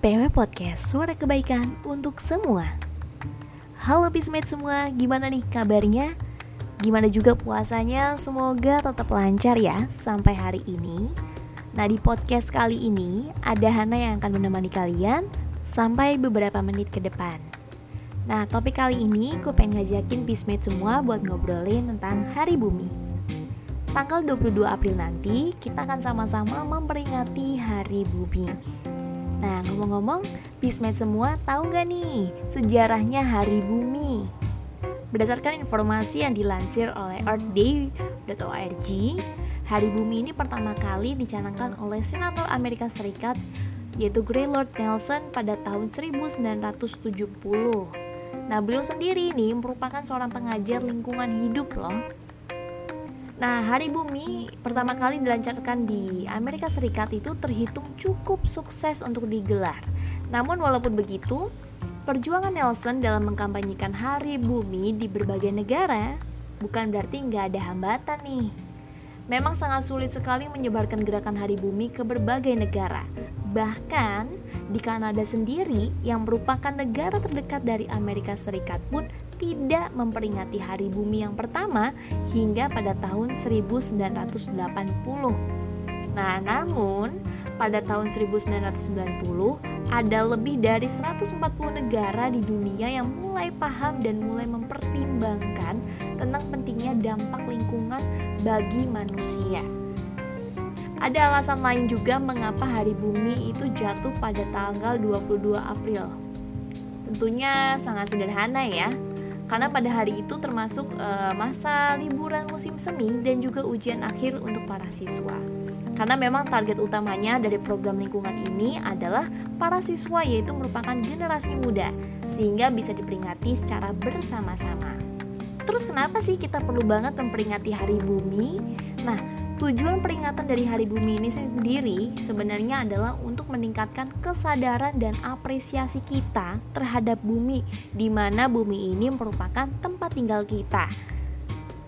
PW Podcast, suara kebaikan untuk semua. Halo Peacemate semua, gimana nih kabarnya? Gimana juga puasanya? Semoga tetap lancar ya sampai hari ini. Nah di podcast kali ini ada Hana yang akan menemani kalian sampai beberapa menit ke depan. Nah topik kali ini gue pengen ngajakin Peacemate semua buat ngobrolin tentang Hari Bumi. Tanggal 22 April nanti kita akan sama-sama memperingati Hari Bumi. Nah, ngomong-ngomong, Peacemate semua tahu gak nih sejarahnya Hari Bumi? Berdasarkan informasi yang dilansir oleh earthday.org, Hari Bumi ini pertama kali dicanangkan oleh Senator Amerika Serikat yaitu Gaylord Nelson pada tahun 1970. Nah, beliau sendiri ini merupakan seorang pengajar lingkungan hidup loh. Nah, Hari Bumi pertama kali dilancarkan di Amerika Serikat itu terhitung cukup sukses untuk digelar. Namun walaupun begitu, perjuangan Nelson dalam mengkampanyekan Hari Bumi di berbagai negara bukan berarti nggak ada hambatan nih. Memang sangat sulit sekali menyebarkan gerakan Hari Bumi ke berbagai negara. Bahkan di Kanada sendiri yang merupakan negara terdekat dari Amerika Serikat pun tidak memperingati Hari Bumi yang pertama hingga pada tahun 1980. Nah, namun pada tahun 1990 ada lebih dari 140 negara di dunia yang mulai paham dan mulai mempertimbangkan tentang pentingnya dampak lingkungan bagi manusia. Ada alasan lain juga mengapa Hari Bumi itu jatuh pada tanggal 22 April. Tentunya sangat sederhana ya, karena pada hari itu termasuk uh, masa liburan musim semi dan juga ujian akhir untuk para siswa. Karena memang target utamanya dari program lingkungan ini adalah para siswa yaitu merupakan generasi muda sehingga bisa diperingati secara bersama-sama. Terus kenapa sih kita perlu banget memperingati Hari Bumi? Nah, Tujuan peringatan dari Hari Bumi ini sendiri sebenarnya adalah untuk meningkatkan kesadaran dan apresiasi kita terhadap bumi, di mana bumi ini merupakan tempat tinggal kita.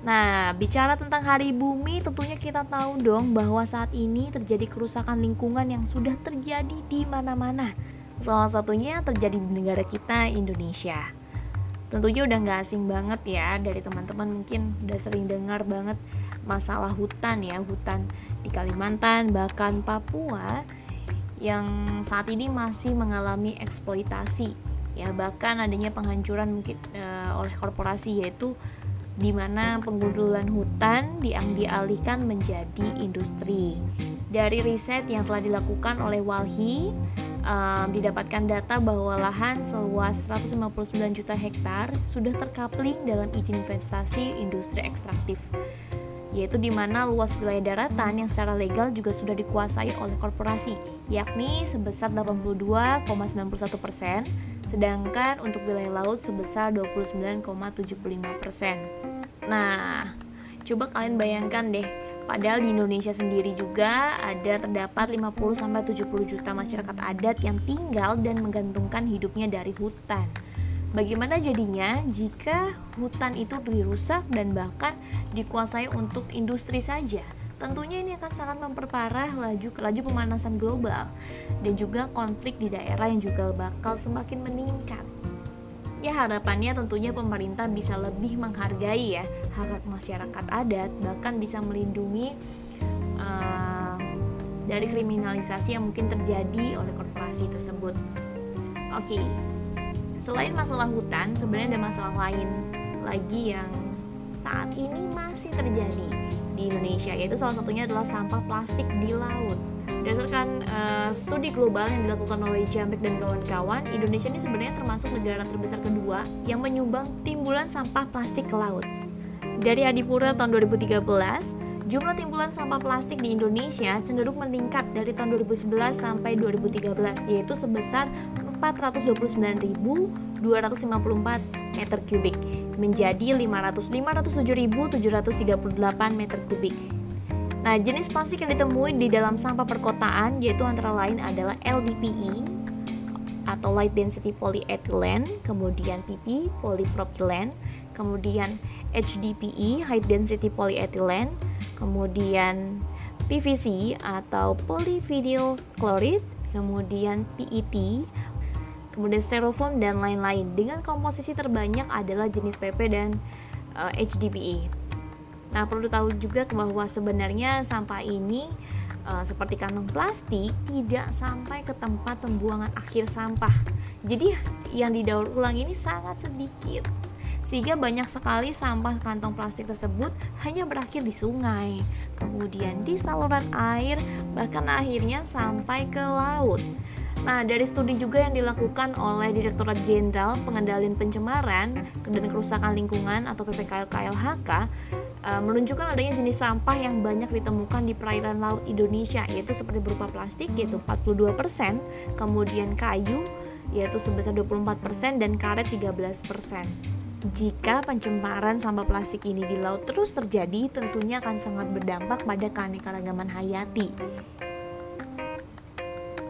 Nah, bicara tentang Hari Bumi, tentunya kita tahu dong bahwa saat ini terjadi kerusakan lingkungan yang sudah terjadi di mana-mana. Salah satunya terjadi di negara kita, Indonesia. Tentunya udah gak asing banget ya dari teman-teman mungkin udah sering dengar banget masalah hutan ya hutan di Kalimantan bahkan Papua yang saat ini masih mengalami eksploitasi ya bahkan adanya penghancuran mungkin e, oleh korporasi yaitu di mana penggundulan hutan dialihkan menjadi industri. Dari riset yang telah dilakukan oleh Walhi, um, didapatkan data bahwa lahan seluas 159 juta hektar sudah terkapling dalam izin investasi industri ekstraktif yaitu di mana luas wilayah daratan yang secara legal juga sudah dikuasai oleh korporasi, yakni sebesar 82,91 persen, sedangkan untuk wilayah laut sebesar 29,75 persen. Nah, coba kalian bayangkan deh, padahal di Indonesia sendiri juga ada terdapat 50-70 juta masyarakat adat yang tinggal dan menggantungkan hidupnya dari hutan. Bagaimana jadinya jika hutan itu dirusak dan bahkan dikuasai untuk industri saja? Tentunya ini akan sangat memperparah laju laju pemanasan global dan juga konflik di daerah yang juga bakal semakin meningkat. Ya harapannya tentunya pemerintah bisa lebih menghargai ya hak hak masyarakat adat bahkan bisa melindungi uh, dari kriminalisasi yang mungkin terjadi oleh korporasi tersebut. Oke, okay selain masalah hutan sebenarnya ada masalah lain lagi yang saat ini masih terjadi di Indonesia yaitu salah satunya adalah sampah plastik di laut. Berdasarkan uh, studi global yang dilakukan oleh Jambek dan kawan-kawan Indonesia ini sebenarnya termasuk negara terbesar kedua yang menyumbang timbulan sampah plastik ke laut. Dari Adipura tahun 2013 Jumlah timbulan sampah plastik di Indonesia cenderung meningkat dari tahun 2011 sampai 2013 yaitu sebesar 429.254 meter kubik menjadi 507.738 meter kubik. Nah, jenis plastik yang ditemui di dalam sampah perkotaan yaitu antara lain adalah LDPE atau light density polyethylene, kemudian PP polypropylene, kemudian HDPE high density polyethylene, kemudian PVC atau polyvinyl chloride, kemudian PET, kemudian styrofoam dan lain-lain. Dengan komposisi terbanyak adalah jenis PP dan uh, eh, HDPE. Nah, perlu tahu juga bahwa sebenarnya sampah ini uh, seperti kantong plastik tidak sampai ke tempat pembuangan akhir sampah. Jadi yang didaur ulang ini sangat sedikit. Sehingga banyak sekali sampah kantong plastik tersebut hanya berakhir di sungai, kemudian di saluran air, bahkan akhirnya sampai ke laut. Nah, dari studi juga yang dilakukan oleh Direktorat Jenderal Pengendalian Pencemaran dan Kerusakan Lingkungan atau PPKLKLHK uh, menunjukkan adanya jenis sampah yang banyak ditemukan di perairan laut Indonesia yaitu seperti berupa plastik yaitu 42%, kemudian kayu yaitu sebesar 24% dan karet 13%. Jika pencemaran sampah plastik ini di laut terus terjadi, tentunya akan sangat berdampak pada keanekaragaman hayati.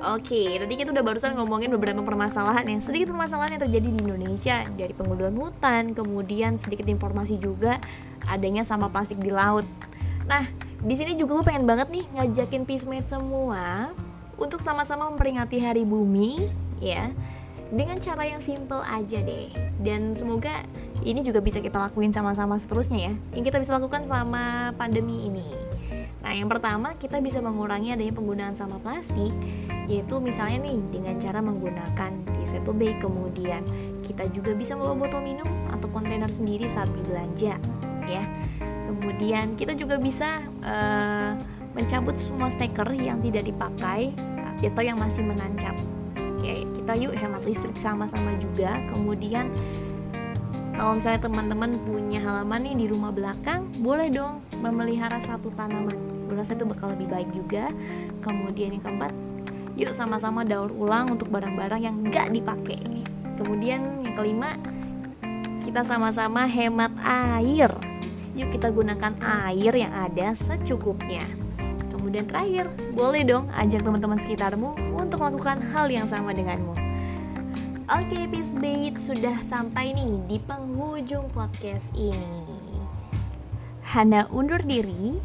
Oke, tadi kita udah barusan ngomongin beberapa permasalahan yang sedikit permasalahan yang terjadi di Indonesia dari pengunduhan hutan, kemudian sedikit informasi juga adanya sampah plastik di laut. Nah, di sini juga gue pengen banget nih ngajakin peacemate semua untuk sama-sama memperingati Hari Bumi, ya, dengan cara yang simple aja deh. Dan semoga ini juga bisa kita lakuin sama-sama seterusnya ya. Yang kita bisa lakukan selama pandemi ini. Nah, yang pertama kita bisa mengurangi adanya penggunaan sampah plastik, yaitu misalnya nih dengan cara menggunakan reusable bag. Kemudian kita juga bisa membawa botol minum atau kontainer sendiri saat berbelanja, ya. Kemudian kita juga bisa uh, mencabut semua stiker yang tidak dipakai atau yang masih menancap. Ya, kita yuk hemat listrik sama-sama juga. Kemudian kalau misalnya teman-teman punya halaman nih di rumah belakang, boleh dong memelihara satu tanaman. Gue rasa itu bakal lebih baik juga. Kemudian yang keempat yuk sama-sama daur ulang untuk barang-barang yang gak dipakai. Kemudian yang kelima kita sama-sama hemat air. Yuk kita gunakan air yang ada secukupnya. Kemudian terakhir boleh dong ajak teman-teman sekitarmu untuk melakukan hal yang sama denganmu Oke, okay, Peace Bait sudah sampai nih di penghujung podcast ini. Hana undur diri.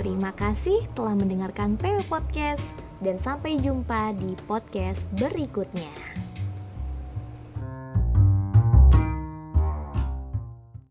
Terima kasih telah mendengarkan PW Podcast dan sampai jumpa di podcast berikutnya.